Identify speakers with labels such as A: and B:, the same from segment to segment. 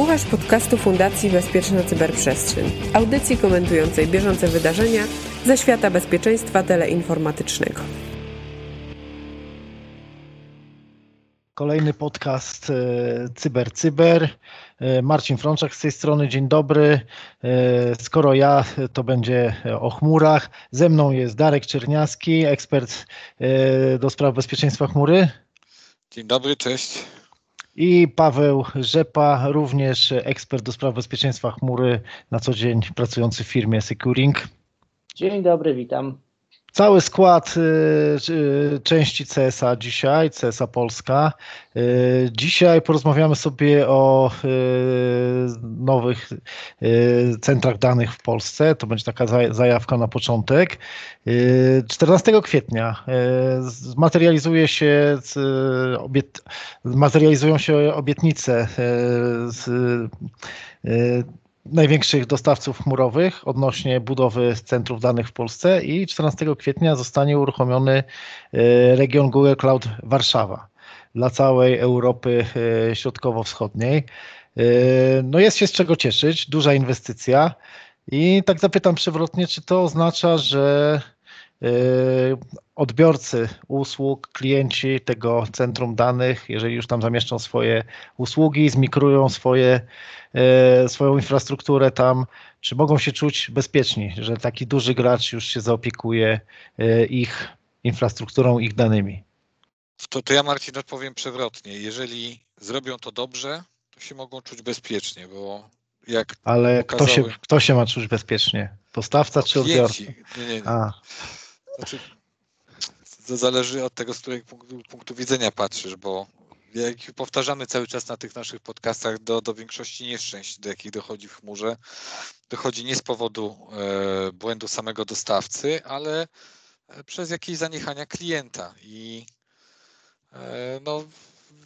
A: Słuchasz podcastu Fundacji Bezpieczna Cyberprzestrzeń, audycji komentującej bieżące wydarzenia ze świata bezpieczeństwa teleinformatycznego.
B: Kolejny podcast CyberCyber. Cyber. E, Marcin Frączak z tej strony, dzień dobry. E, skoro ja, to będzie o chmurach. Ze mną jest Darek Czerniaski, ekspert e, do spraw bezpieczeństwa chmury.
C: Dzień dobry, cześć.
B: I Paweł Rzepa, również ekspert do spraw bezpieczeństwa chmury, na co dzień pracujący w firmie Securing.
D: Dzień dobry, witam.
B: Cały skład y, y, części CSA dzisiaj, CSA Polska. Y, dzisiaj porozmawiamy sobie o nowych centrach danych w Polsce. To będzie taka zajawka na początek. 14 kwietnia zmaterializuje się, materializują się obietnice największych dostawców chmurowych odnośnie budowy centrów danych w Polsce i 14 kwietnia zostanie uruchomiony e, region Google Cloud Warszawa dla całej Europy e, Środkowo-Wschodniej. E, no jest się z czego cieszyć, duża inwestycja i tak zapytam przewrotnie, czy to oznacza, że odbiorcy usług, klienci tego centrum danych, jeżeli już tam zamieszczą swoje usługi, zmikrują swoje E, swoją infrastrukturę tam, czy mogą się czuć bezpieczni, że taki duży gracz już się zaopiekuje e, ich infrastrukturą, ich danymi?
C: To, to ja Marcin odpowiem przewrotnie. Jeżeli zrobią to dobrze, to się mogą czuć bezpiecznie, bo jak
B: Ale pokazały... kto, się, kto się ma czuć bezpiecznie? Postawca czy odbiorca?
C: Nie, nie, nie. A. Znaczy, to zależy od tego, z którego punktu, punktu widzenia patrzysz, bo jak powtarzamy cały czas na tych naszych podcastach, do, do większości nieszczęść, do jakich dochodzi w chmurze, dochodzi nie z powodu e, błędu samego dostawcy, ale e, przez jakieś zaniechania klienta. I e, no,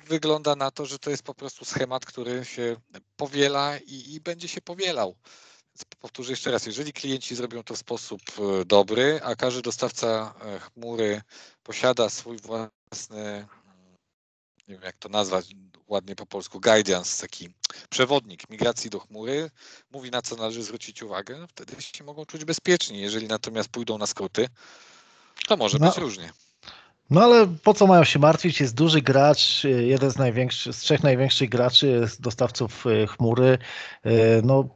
C: wygląda na to, że to jest po prostu schemat, który się powiela i, i będzie się powielał. Powtórzę jeszcze raz, jeżeli klienci zrobią to w sposób e, dobry, a każdy dostawca e, chmury posiada swój własny nie wiem jak to nazwać ładnie po polsku, guidance, taki przewodnik migracji do chmury, mówi na co należy zwrócić uwagę, wtedy się mogą czuć bezpiecznie. Jeżeli natomiast pójdą na skróty, to może no. być różnie.
B: No ale po co mają się martwić? Jest duży gracz, jeden z największych, z trzech największych graczy, dostawców e, chmury. E, no,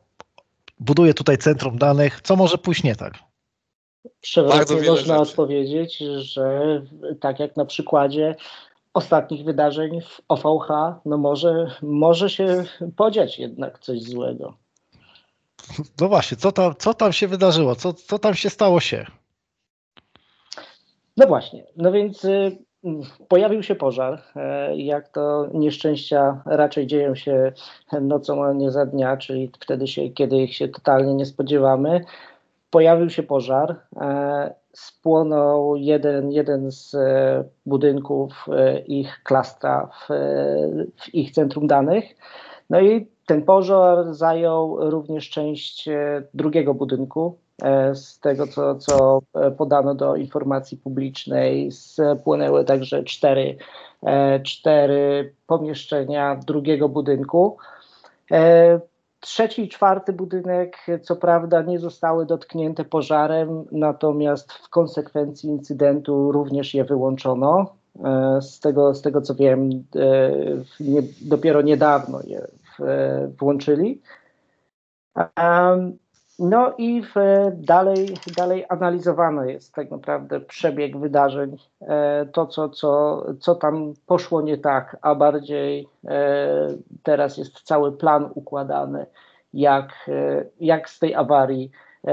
B: buduje tutaj centrum danych. Co może pójść nie tak?
D: Przewrotnie można rzeczy. odpowiedzieć, że tak jak na przykładzie ostatnich wydarzeń w OVH, no może, może się podziać jednak coś złego.
B: No właśnie, co tam, co tam się wydarzyło? Co, co tam się stało się?
D: No właśnie, no więc y, pojawił się pożar. E, jak to nieszczęścia raczej dzieją się nocą, a nie za dnia, czyli wtedy, się, kiedy ich się totalnie nie spodziewamy. Pojawił się pożar. E, spłonął jeden, jeden z e, budynków ich klastra w, w ich centrum danych. No i ten pożar zajął również część drugiego budynku. Z tego, co, co podano do informacji publicznej, spłonęły także cztery, cztery pomieszczenia drugiego budynku. Trzeci i czwarty budynek, co prawda, nie zostały dotknięte pożarem, natomiast w konsekwencji incydentu również je wyłączono. E, z tego, z tego co wiem, e, dopiero niedawno je włączyli. No i w, dalej, dalej analizowano jest tak naprawdę przebieg wydarzeń, e, to co, co, co tam poszło nie tak, a bardziej e, teraz jest cały plan układany, jak, e, jak z tej awarii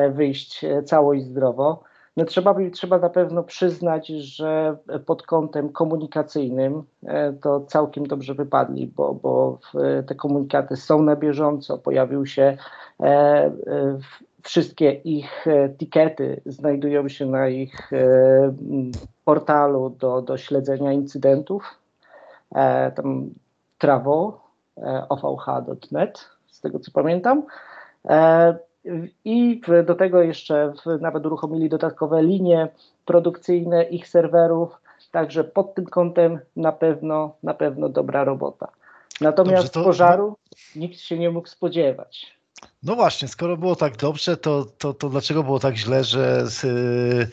D: wyjść cało i zdrowo. No trzeba, trzeba na pewno przyznać, że pod kątem komunikacyjnym to całkiem dobrze wypadli, bo, bo te komunikaty są na bieżąco. Pojawił się E, e, wszystkie ich e, tikety znajdują się na ich portalu do, do śledzenia incydentów. Tam trawo ovh.net, z tego co pamiętam. I do tego jeszcze nawet uruchomili dodatkowe linie produkcyjne ich serwerów. Także pod tym kątem na pewno, na pewno dobra robota. Natomiast Dobrze, to... pożaru nikt się nie mógł spodziewać.
B: No właśnie, skoro było tak dobrze, to, to, to dlaczego było tak źle, że z, y,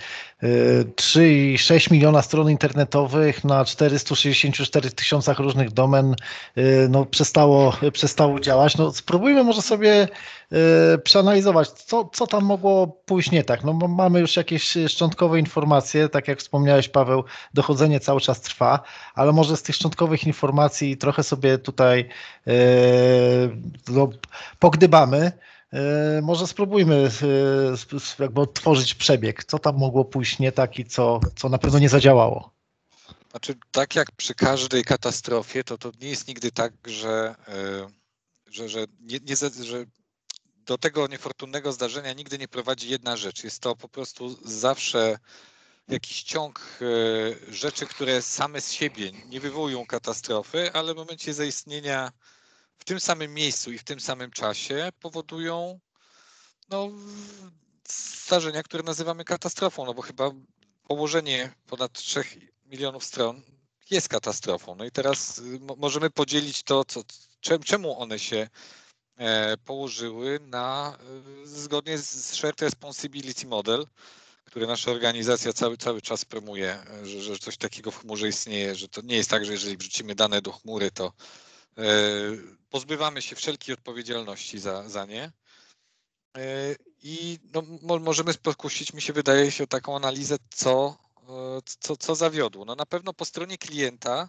B: 3,6 y, miliona stron internetowych na 464 tysiącach różnych domen y, no, przestało, przestało działać? No, spróbujmy może sobie y, przeanalizować, co, co tam mogło pójść nie tak. No, mamy już jakieś szczątkowe informacje, tak jak wspomniałeś Paweł, dochodzenie cały czas trwa, ale może z tych szczątkowych informacji trochę sobie tutaj y, no, pogdybamy. E, może spróbujmy e, jakby odtworzyć przebieg. Co tam mogło pójść nie tak i co, co na pewno nie zadziałało?
C: Znaczy, tak jak przy każdej katastrofie, to to nie jest nigdy tak, że, e, że, że, nie, nie, że do tego niefortunnego zdarzenia nigdy nie prowadzi jedna rzecz. Jest to po prostu zawsze jakiś ciąg rzeczy, które same z siebie nie wywołują katastrofy, ale w momencie zaistnienia w tym samym miejscu i w tym samym czasie powodują no, zdarzenia, które nazywamy katastrofą, no bo chyba położenie ponad 3 milionów stron jest katastrofą. No i teraz y, możemy podzielić to, co, czemu one się e, położyły na y, zgodnie z Shared Responsibility Model, który nasza organizacja cały, cały czas promuje, że, że coś takiego w chmurze istnieje, że to nie jest tak, że jeżeli wrzucimy dane do chmury, to E, pozbywamy się wszelkiej odpowiedzialności za, za nie. E, I no, możemy pokusić, mi się wydaje się, o taką analizę, co, e, co, co zawiodło. No na pewno po stronie klienta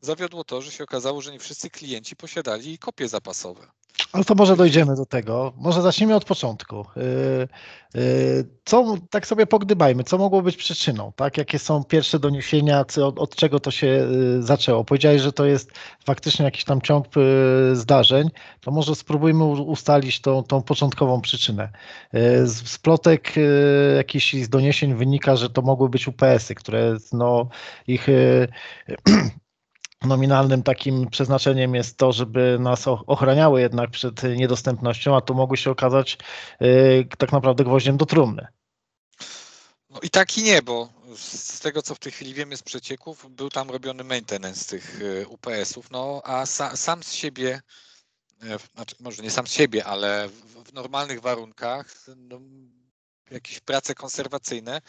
C: zawiodło to, że się okazało, że nie wszyscy klienci posiadali kopie zapasowe.
B: Ale to może dojdziemy do tego. Może zacznijmy od początku. Y, y, co, tak sobie pogdybajmy, co mogło być przyczyną, tak? Jakie są pierwsze doniesienia, od, od czego to się y, zaczęło? Powiedziałeś, że to jest faktycznie jakiś tam ciąg zdarzeń, to może spróbujmy ustalić tą, tą początkową przyczynę. Z, z plotek jakichś z doniesień wynika, że to mogły być UPS-y, które no, ich nominalnym takim przeznaczeniem jest to, żeby nas ochraniały jednak przed niedostępnością, a tu mogły się okazać y, tak naprawdę gwoździem do trumny.
C: No i tak i nie, bo z tego co w tej chwili wiemy z przecieków, był tam robiony maintenance tych y, UPS-ów, no a sa, sam z siebie, e, znaczy może nie sam z siebie, ale w, w normalnych warunkach no, jakieś prace konserwacyjne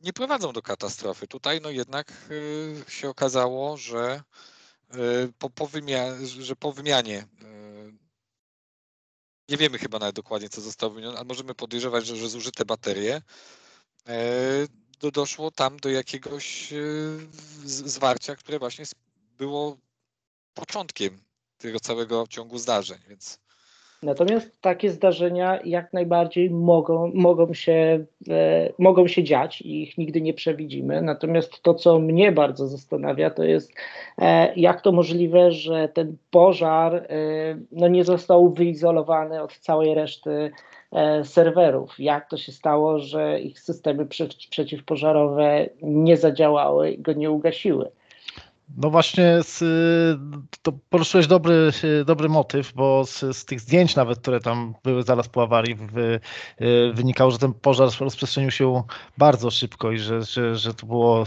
C: nie prowadzą do katastrofy. Tutaj no jednak y, się okazało, że po, po wymianie, że po wymianie y, nie wiemy chyba nawet dokładnie, co zostało wymienione, ale możemy podejrzewać, że, że zużyte baterie do, doszło tam do jakiegoś zwarcia, które właśnie było początkiem tego całego ciągu zdarzeń, więc
D: Natomiast takie zdarzenia jak najbardziej mogą, mogą, się, e, mogą się dziać i ich nigdy nie przewidzimy. Natomiast to, co mnie bardzo zastanawia, to jest, e, jak to możliwe, że ten pożar e, no, nie został wyizolowany od całej reszty e, serwerów. Jak to się stało, że ich systemy przeciwpożarowe nie zadziałały i go nie ugasiły?
B: No właśnie, z, to poruszyłeś dobry, dobry motyw, bo z, z, tych zdjęć nawet, które tam były zaraz po awarii, w, wynikało, że ten pożar rozprzestrzenił się bardzo szybko i że, że, że to było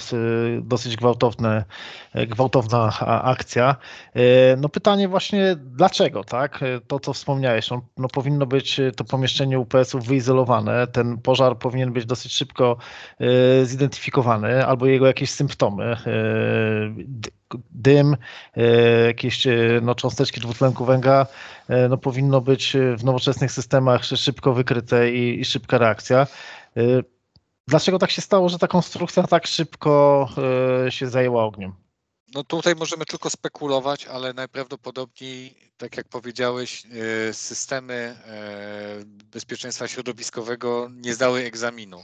B: dosyć gwałtowne, gwałtowna akcja. No pytanie właśnie, dlaczego, tak? To, co wspomniałeś, no, no powinno być to pomieszczenie UPS-ów wyizolowane, ten pożar powinien być dosyć szybko zidentyfikowany, albo jego jakieś symptomy dym, e, jakieś e, no, cząsteczki dwutlenku węgla e, no, powinno być w nowoczesnych systemach szybko wykryte i, i szybka reakcja. Dlaczego tak się stało, że ta konstrukcja tak szybko się zajęła ogniem?
C: No tutaj możemy tylko spekulować, ale najprawdopodobniej, tak jak powiedziałeś, systemy bezpieczeństwa środowiskowego nie zdały egzaminu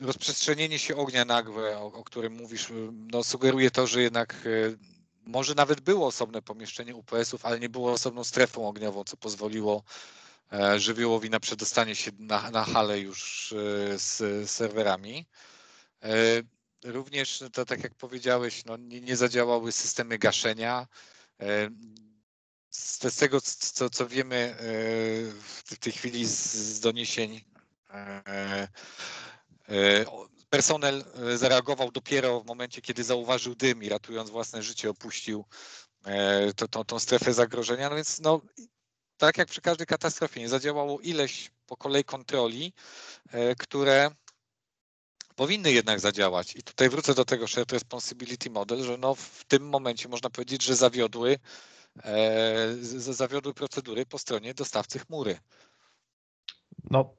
C: rozprzestrzenienie się ognia nagłe, o, o którym mówisz, no, sugeruje to, że jednak e, może nawet było osobne pomieszczenie UPS-ów, ale nie było osobną strefą ogniową, co pozwoliło e, żywiołowi na przedostanie się na, na halę już e, z serwerami. Również, to tak jak powiedziałeś, no, nie, nie zadziałały systemy gaszenia. Z, z tego, co, co wiemy w tej chwili z, z doniesień E, personel e, zareagował dopiero w momencie, kiedy zauważył dym i ratując własne życie opuścił to, tą, tą strefę zagrożenia. No więc no, tak jak przy każdej katastrofie, nie zadziałało ileś po kolei kontroli, które powinny jednak zadziałać. I tutaj wrócę do tego Shared Responsibility Model, że no w tym momencie można powiedzieć, że zawiodły, e, zawiodły procedury po stronie dostawcy chmury.
B: No,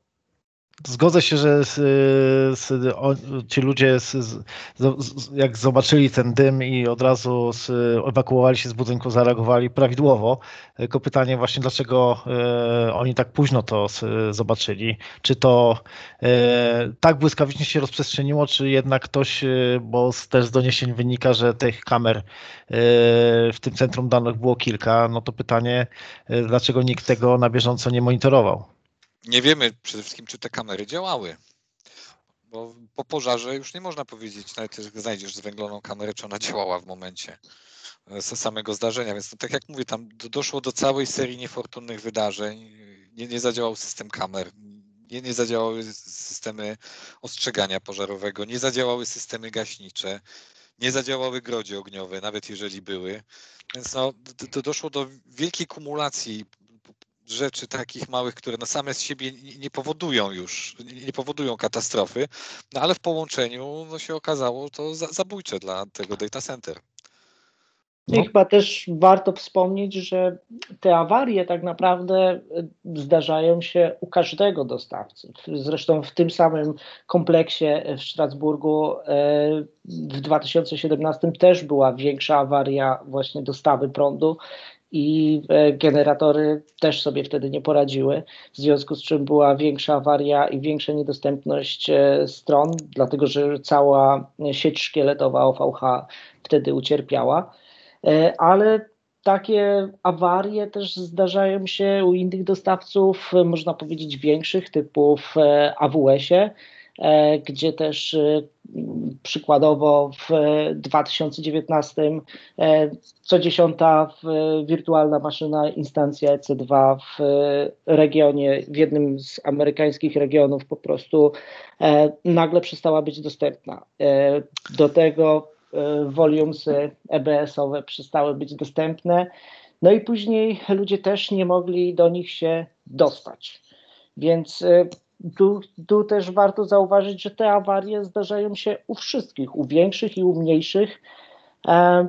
B: Zgodzę się, że z, z, o, ci ludzie, z, jak zobaczyli ten dym i od razu ewakuowali się z budynku, zareagowali prawidłowo. Tylko pytanie właśnie, dlaczego e, oni tak późno to zobaczyli? Czy to e, tak błyskawicznie się rozprzestrzeniło, czy jednak ktoś, e, bo też z doniesień wynika, że tych kamer e, w tym centrum danych było kilka, no to pytanie, e, dlaczego nikt tego na bieżąco nie monitorował?
C: Nie wiemy przede wszystkim, czy te kamery działały. Bo po pożarze już nie można powiedzieć, nawet jak znajdziesz zwęgloną kamerę, czy ona działała w momencie e, samego zdarzenia. Więc no, tak jak mówię, tam doszło do całej serii niefortunnych wydarzeń. Nie, nie zadziałał system kamer, nie, nie zadziałały systemy ostrzegania pożarowego, nie zadziałały systemy gaśnicze, nie zadziałały grodzie ogniowe, nawet jeżeli były. Więc no, doszło do wielkiej kumulacji rzeczy takich małych, które na same z siebie nie powodują już, nie powodują katastrofy, no ale w połączeniu no się okazało to zabójcze dla tego data center.
D: No. I chyba też warto wspomnieć, że te awarie tak naprawdę zdarzają się u każdego dostawcy. Zresztą w tym samym kompleksie w Strasburgu e, w 2017 też była większa awaria właśnie dostawy prądu i e, generatory też sobie wtedy nie poradziły, w związku z czym była większa awaria i większa niedostępność e, stron, dlatego że cała sieć szkieletowa OVH wtedy ucierpiała. E, ale takie awarie też zdarzają się u innych dostawców, można powiedzieć większych, typu w AWS-ie, gdzie też e, przykładowo w 2019 e, co dziesiąta wirtualna maszyna instancja EC2 w regionie, w jednym z amerykańskich regionów po prostu nagle przestała być dostępna. Do tego volumesy EBS-owe przestały być dostępne. No i później ludzie też nie mogli do nich się dostać. Więc tu, tu też warto zauważyć, że te awarie zdarzają się u wszystkich, u większych i u mniejszych. E,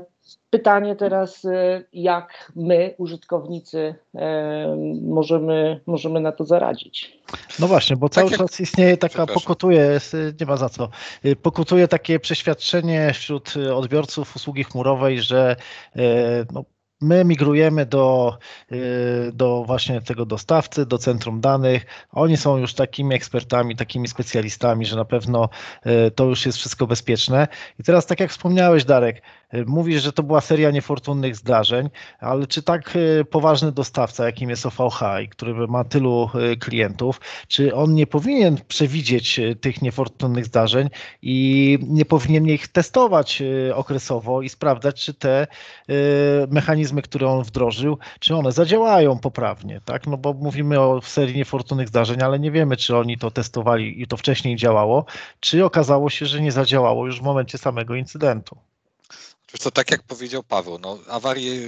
D: pytanie teraz, e, jak my, użytkownicy, e, możemy, możemy na to zaradzić.
B: No właśnie, bo cały tak czas istnieje taka, pokutuje, nie ma za co, pokutuje takie przeświadczenie wśród odbiorców usługi chmurowej, że no, My migrujemy do, y, do właśnie tego dostawcy, do centrum danych. Oni są już takimi ekspertami, takimi specjalistami, że na pewno y, to już jest wszystko bezpieczne. I teraz, tak jak wspomniałeś, Darek, mówisz, że to była seria niefortunnych zdarzeń, ale czy tak poważny dostawca, jakim jest OVH i który ma tylu klientów, czy on nie powinien przewidzieć tych niefortunnych zdarzeń i nie powinien ich testować okresowo i sprawdzać, czy te mechanizmy mechanizmy, które on wdrożył, czy one zadziałają poprawnie, tak? No bo mówimy o serii niefortunnych zdarzeń, ale nie wiemy, czy oni to testowali i to wcześniej działało, czy okazało się, że nie zadziałało już w momencie samego incydentu.
C: Co, tak jak powiedział Paweł, no, awarie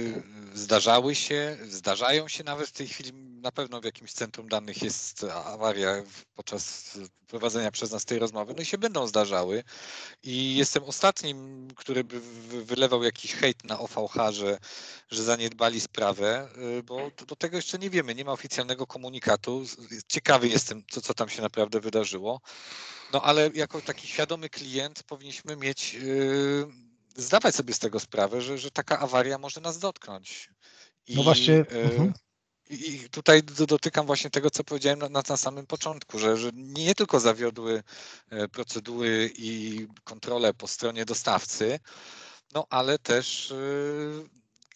C: zdarzały się, zdarzają się nawet w tej chwili. Na pewno w jakimś centrum danych jest awaria podczas prowadzenia przez nas tej rozmowy, no i się będą zdarzały. I jestem ostatnim, który by wylewał jakiś hejt na OVH, że, że zaniedbali sprawę, y, bo do tego jeszcze nie wiemy, nie ma oficjalnego komunikatu. Ciekawy jestem, co, co tam się naprawdę wydarzyło. No ale jako taki świadomy klient powinniśmy mieć. Yy, zdawać sobie z tego sprawę, że, że taka awaria może nas dotknąć.
B: I, no właśnie. E, mhm.
C: I tutaj dotykam właśnie tego, co powiedziałem na, na, samym początku, że, że nie tylko zawiodły e, procedury i kontrole po stronie dostawcy, no ale też e,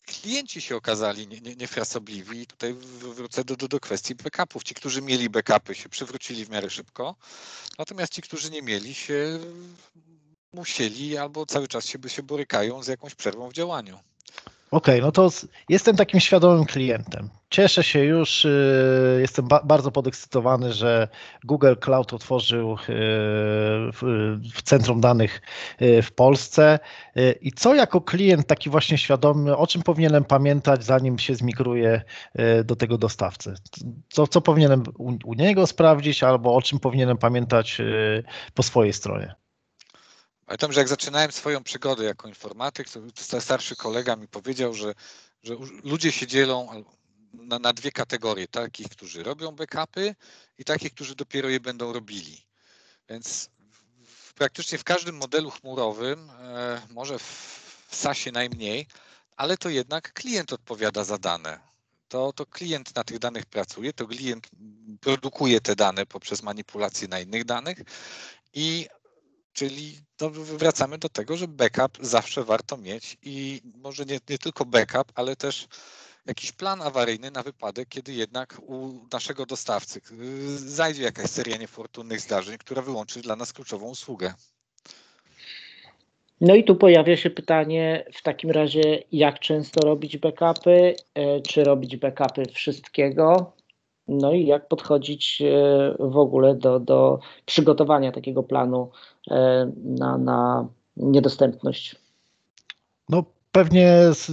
C: klienci się okazali niefrasobliwi. Nie, tutaj wrócę do, do, do kwestii backupów. Ci, którzy mieli backupy, się przywrócili w miarę szybko, natomiast ci, którzy nie mieli, się musieli albo cały czas się, się borykają z jakąś przerwą w działaniu.
B: Okej, okay, no to jestem takim świadomym klientem. Cieszę się już, y, jestem bardzo podekscytowany, że Google Cloud otworzył y, w centrum danych y, w Polsce. I co jako klient taki właśnie świadomy, o czym powinienem pamiętać, zanim się zmigruje do tego dostawcy? Co, co powinienem u niego sprawdzić, albo o czym powinienem pamiętać po swojej stronie?
C: Pamiętam, że jak zaczynałem swoją przygodę jako informatyk, to starszy kolega mi powiedział, że, że ludzie się dzielą na, na dwie kategorie. Takich, którzy robią backupy i takich, którzy dopiero je będą robili. Więc w, praktycznie w każdym modelu chmurowym, e, może w, SASie najmniej, ale to jednak klient odpowiada za dane. To, to klient na tych danych pracuje, to klient produkuje te dane poprzez manipulację na innych danych i Czyli no, wracamy do tego, że backup zawsze warto mieć i może nie, nie tylko backup, ale też jakiś plan awaryjny na wypadek, kiedy jednak u naszego dostawcy y, zajdzie jakaś seria niefortunnych zdarzeń, która wyłączy dla nas kluczową usługę.
D: No i tu pojawia się pytanie w takim razie, jak często robić backupy, e, czy robić backupy wszystkiego, no i jak podchodzić e, w ogóle do, do przygotowania takiego planu e, na, na niedostępność?
B: No pewnie z,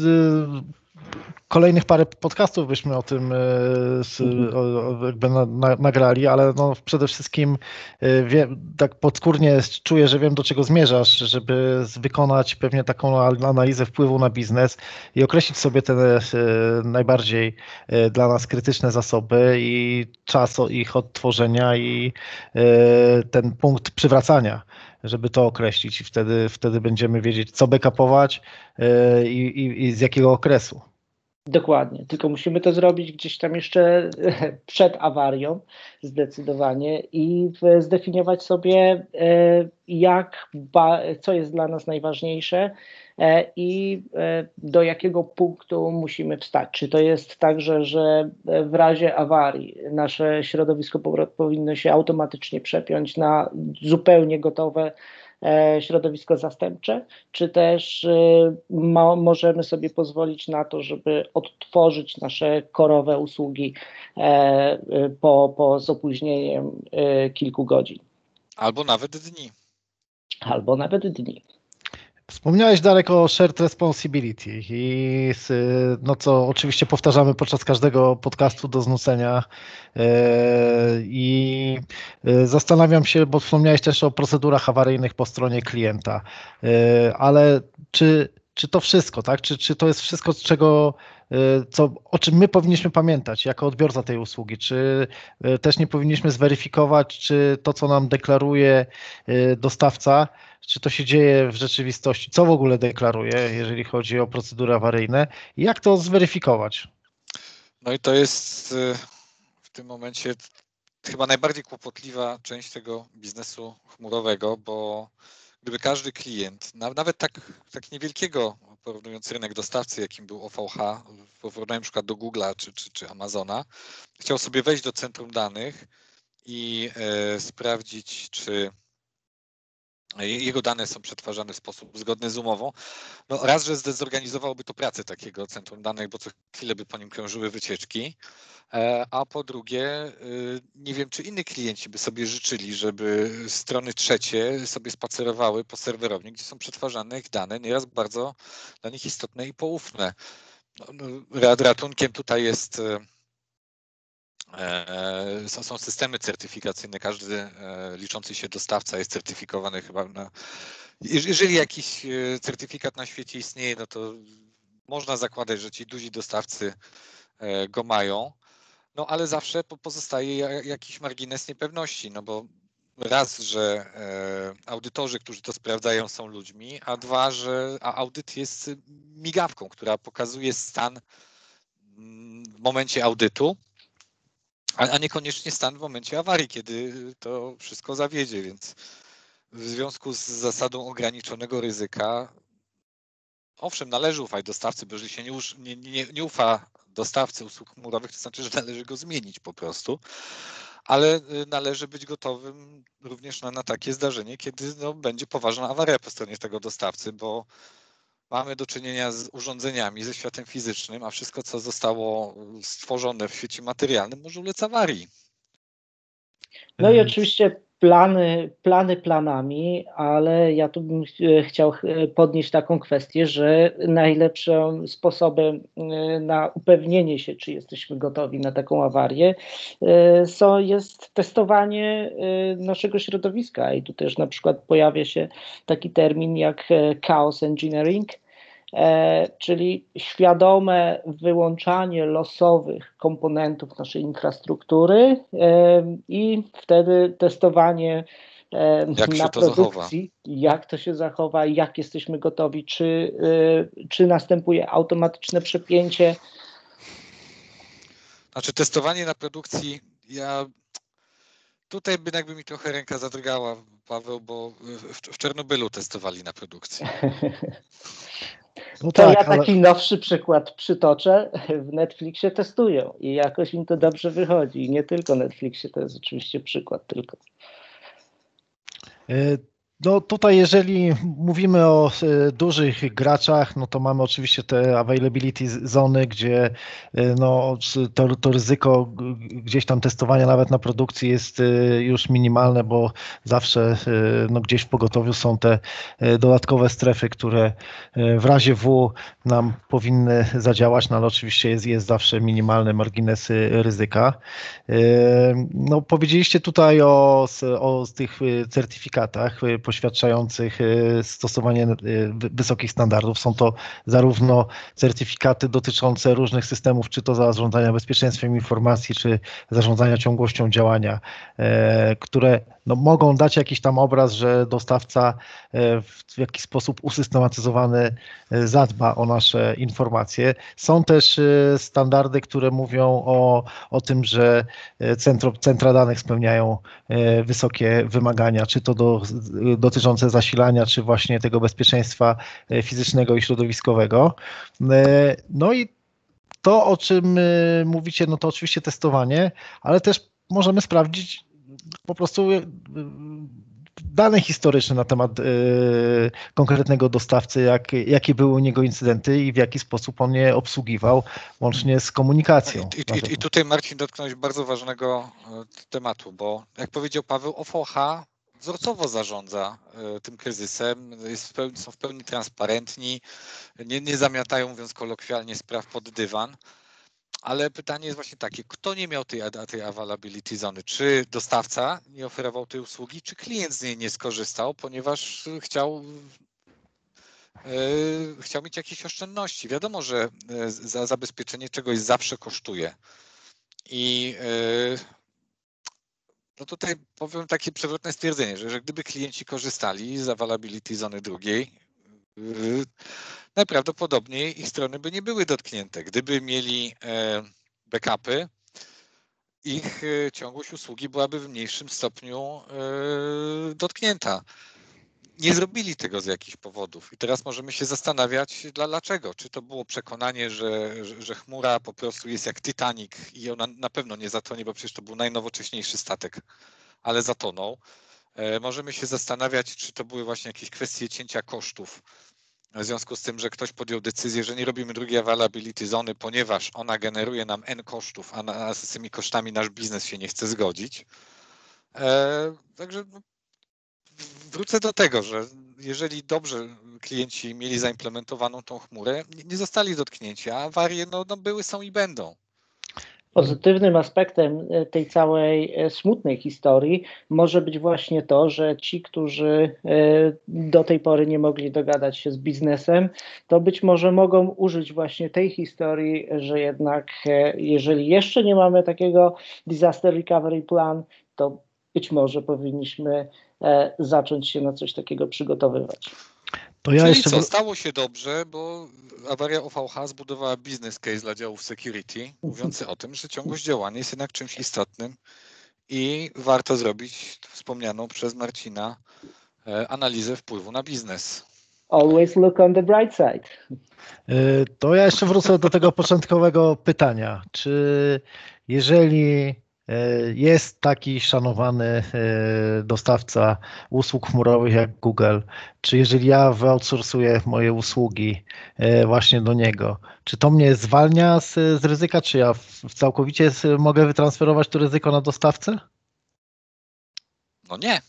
B: kolejnych parę podcastów byśmy o tym e, mhm. jakby nagrali, ale no przede wszystkim wiem, tak podskórnie czuję, że wiem do czego zmierzasz, żeby wykonać pewnie taką analizę wpływu na biznes i określić sobie te najbardziej e, dla nas krytyczne zasoby i czas ich odtworzenia i e, ten punkt przywracania żeby to określić i wtedy, wtedy będziemy wiedzieć, co backupować i, i, i z jakiego okresu.
D: Dokładnie, tylko musimy to zrobić gdzieś tam jeszcze przed awarią zdecydowanie i zdefiniować sobie, e, jak, co jest dla nas najważniejsze e, i e, do jakiego punktu musimy wstać. Czy to jest tak, że, w razie awarii nasze środowisko powinno się automatycznie przepiąć na zupełnie gotowe środowisko zastępcze, czy też e, mo możemy sobie pozwolić na to, żeby odtworzyć nasze korowe usługi e, po, po z opóźnieniem kilku godzin.
C: Albo nawet dni.
D: Albo nawet dni.
B: Wspomniałeś Darek o shared responsibility i no co oczywiście powtarzamy podczas każdego podcastu do znucenia e, i e, zastanawiam się, bo wspomniałeś też o procedurach awaryjnych po stronie klienta, e, ale czy, czy to wszystko, tak? Czy, czy to jest wszystko, czego co, o czym my powinniśmy pamiętać jako odbiorca tej usługi? Czy też nie powinniśmy zweryfikować, czy to, co nam deklaruje dostawca, czy to się dzieje w rzeczywistości, co w ogóle deklaruje, jeżeli chodzi o procedury awaryjne jak to zweryfikować?
C: No i to jest y, w tym momencie chyba najbardziej kłopotliwa część tego biznesu chmurowego, bo gdyby każdy klient, nawet tak, tak niewielkiego, porównując rynek dostawcy, jakim był OVH, na przykład do Google'a czy, czy, czy Amazona, chciał sobie wejść do centrum danych i e, sprawdzić, czy jego dane są przetwarzane w sposób zgodny z umową. No raz, że zdezorganizowałby to pracę takiego centrum danych, bo co chwilę by po nim krążyły wycieczki, e, a po drugie, y, nie wiem, czy inni klienci by sobie życzyli, żeby strony trzecie sobie spacerowały po serwerowni, gdzie są przetwarzane ich dane, nieraz bardzo dla nich istotne i poufne. No, no ratunkiem tutaj jest e, E, są, są systemy certyfikacyjne, każdy e, liczący się dostawca jest certyfikowany chyba na. Jeżeli jakiś e, certyfikat na świecie istnieje, no to można zakładać, że ci duzi dostawcy go mają. No ale zawsze pozostaje jakiś margines niepewności, no bo raz, że audytorzy, którzy to sprawdzają, są ludźmi, a dwa, że audyt jest migawką, która pokazuje stan mm, w momencie audytu a, a niekoniecznie stan w momencie awarii, kiedy to wszystko zawiedzie, więc w związku z zasadą ograniczonego ryzyka, owszem, należy ufać dostawcy, bo jeżeli się nie, nie, nie, nie ufa dostawcy usług chmurowych, to znaczy, że należy go zmienić po prostu, ale y, należy być gotowym również na, na takie zdarzenie, kiedy no, będzie poważna awaria po stronie tego dostawcy, bo mamy do czynienia z urządzeniami, ze światem fizycznym, a wszystko, co zostało stworzone w świecie materialnym, może ulec awarii.
D: No i oczywiście plany, plany planami, ale ja tu bym e, chciał e, podnieść taką kwestię, że najlepszym sposobem e, na upewnienie się, czy jesteśmy gotowi na taką awarię, so jest testowanie naszego środowiska. I tu też na przykład pojawia się taki termin jak chaos engineering, czyli świadome wyłączanie losowych komponentów naszej infrastruktury e, i wtedy testowanie
C: e, jak na produkcji,
D: jak to się zachowa, jak jesteśmy gotowi, czy, czy następuje automatyczne przepięcie.
C: Znaczy testowanie na produkcji, ja tutaj by jakby mi trochę ręka zadrgała, Paweł, bo w, w Czernobylu testowali na produkcji.
D: No to tak, ja taki ale... nowszy przykład przytoczę. W Netflixie testują i jakoś im to dobrze wychodzi. I nie tylko Netflixie, to jest oczywiście przykład tylko.
B: No tutaj jeżeli mówimy o e, dużych graczach, no to mamy oczywiście te availability zony, gdzie e, no, to, to ryzyko gdzieś tam testowania nawet na produkcji jest e, już minimalne, bo zawsze no, gdzieś w pogotowiu są te dodatkowe strefy, które w razie W nam powinny zadziałać, no ale oczywiście jest, jest zawsze minimalny margines ryzyka. No powiedzieliście tutaj o, o tych certyfikatach, poświadczających e, stosowanie e, wysokich standardów. Są to zarówno certyfikaty dotyczące różnych systemów, czy to zarządzania bezpieczeństwem informacji, czy zarządzania ciągłością działania, e, które no, mogą dać jakiś tam obraz, że dostawca w jakiś sposób usystematyzowany zadba o nasze informacje. Są też standardy, które mówią o, o tym, że centra danych spełniają wysokie wymagania, czy to do, dotyczące zasilania, czy właśnie tego bezpieczeństwa e, fizycznego i środowiskowego. E, no i to, o czym e, mówicie, no to oczywiście testowanie, ale też możemy sprawdzić po prostu dane historyczne na temat konkretnego dostawcy, jak, jakie były u niego incydenty i w jaki sposób on je obsługiwał, łącznie z komunikacją.
C: I, i, i tutaj Marcin dotknąłeś bardzo ważnego tematu, bo jak powiedział Paweł, OVH wzorcowo zarządza e, tym kryzysem, w pełni, są w pełni transparentni, nie, nie zamiatają, mówiąc kolokwialnie, spraw pod dywan. Ale pytanie jest właśnie takie, kto nie miał tej, tej availability zony? Czy dostawca nie oferował tej usługi, czy klient z niej nie skorzystał, ponieważ chciał, yy, chciał mieć jakieś oszczędności? Wiadomo, że za zabezpieczenie czegoś zawsze kosztuje. I yy, no tutaj powiem takie przewrotne stwierdzenie, że, że gdyby klienci korzystali z availability zony drugiej, najprawdopodobniej ich strony by nie były dotknięte. Gdyby mieli e, backupy, ich e, ciągłość usługi byłaby w mniejszym stopniu e, dotknięta nie zrobili tego z jakichś powodów. I teraz możemy się zastanawiać, dlaczego. Czy to było przekonanie, że, że, chmura po prostu jest jak Titanic i ona na pewno nie zatonie, bo przecież to był najnowocześniejszy statek, ale zatonął. Możemy się zastanawiać, czy to były właśnie jakieś kwestie cięcia kosztów. W związku z tym, że ktoś podjął decyzję, że nie robimy drugiej availability zony, ponieważ ona generuje nam N kosztów, a, na, z tymi kosztami nasz biznes się nie chce zgodzić. E, także no, wrócę do tego, że jeżeli dobrze klienci mieli zaimplementowaną tą chmurę, nie zostali dotknięci, a awarie no, no były, są i będą.
D: Pozytywnym aspektem e, tej całej e, smutnej historii może być właśnie to, że ci, którzy e, do tej pory nie mogli dogadać się z biznesem, to być może mogą użyć właśnie tej historii, że jednak jeżeli jeszcze nie mamy takiego disaster recovery plan, to być może powinniśmy zacząć się na coś takiego przygotowywać.
C: To ja Czyli jeszcze... co, stało się dobrze, bo awaria OVH zbudowała business case dla działów security, mówiący o tym, że ciągłość działania jest jednak czymś istotnym i warto zrobić wspomnianą przez Marcina e, analizę wpływu na biznes.
D: Always look on the bright side.
B: E, to ja jeszcze wrócę do tego początkowego pytania. Czy jeżeli Jest taki szanowany dostawca usług chmurowych jak Google. Czy jeżeli ja wyoutsourcuję moje usługi właśnie do niego, czy to mnie zwalnia z, z ryzyka, czy ja całkowicie mogę wytransferować to ryzyko na dostawcę?
C: No nie.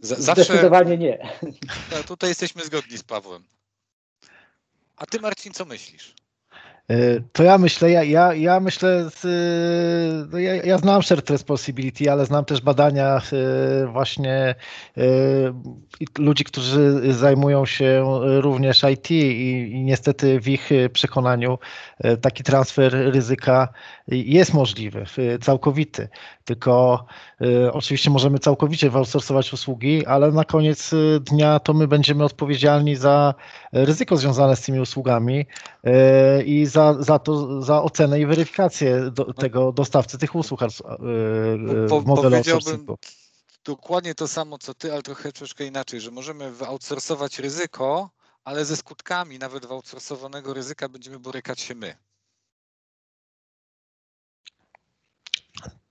D: Zawsze... Zdecydowanie nie.
C: tutaj jesteśmy zgodni z Pawłem. A ty, Marcin, co myślisz?
B: E, to ja myślę, ja, ja, ja myślę, z, no ja, ja, znam shared responsibility, ale znam też badania e, właśnie e, ludzi, którzy zajmują się również IT i, i niestety w ich przekonaniu taki transfer ryzyka jest możliwy, całkowity. Tylko oczywiście możemy całkowicie outsourcować usługi, ale na koniec dnia to my będziemy odpowiedzialni za ryzyko związane z tymi usługami i za za, za, to, za ocenę i weryfikację do, tego dostawcy tych usług
C: po, w modelu outsourcingu. Dokładnie to samo co ty, ale trochę troszkę inaczej, że możemy wyoutsourcować ryzyko, ale ze skutkami nawet wyoutsourcowanego ryzyka będziemy borykać się my.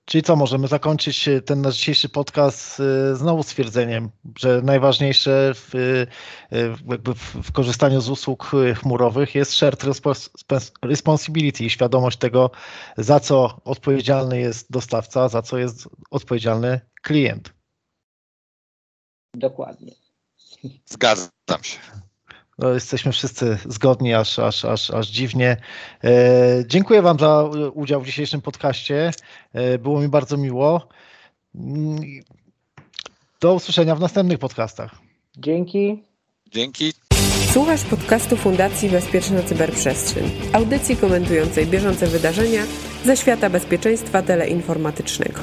B: Czyli co, możemy zakończyć e, ten nasz dzisiejszy podcast e, znowu stwierdzeniem, że najważniejsze w, e, jakby w korzystaniu z usług chmurowych jest shared responsibility i świadomość tego, za co odpowiedzialny jest dostawca, za co jest odpowiedzialny klient.
D: Dokładnie.
C: Zgadzam się.
B: No, jesteśmy wszyscy zgodni, aż, aż, aż, aż dziwnie. E, dziękuję Wam za udział w dzisiejszym podcaście. E, było mi bardzo miło. Mm, do usłyszenia w następnych podcastach.
D: Dzięki.
C: Dzięki.
A: Słuchasz podcastu Fundacji Bezpieczna Cyberprzestrzeń, audycji komentującej bieżące wydarzenia ze świata bezpieczeństwa teleinformatycznego.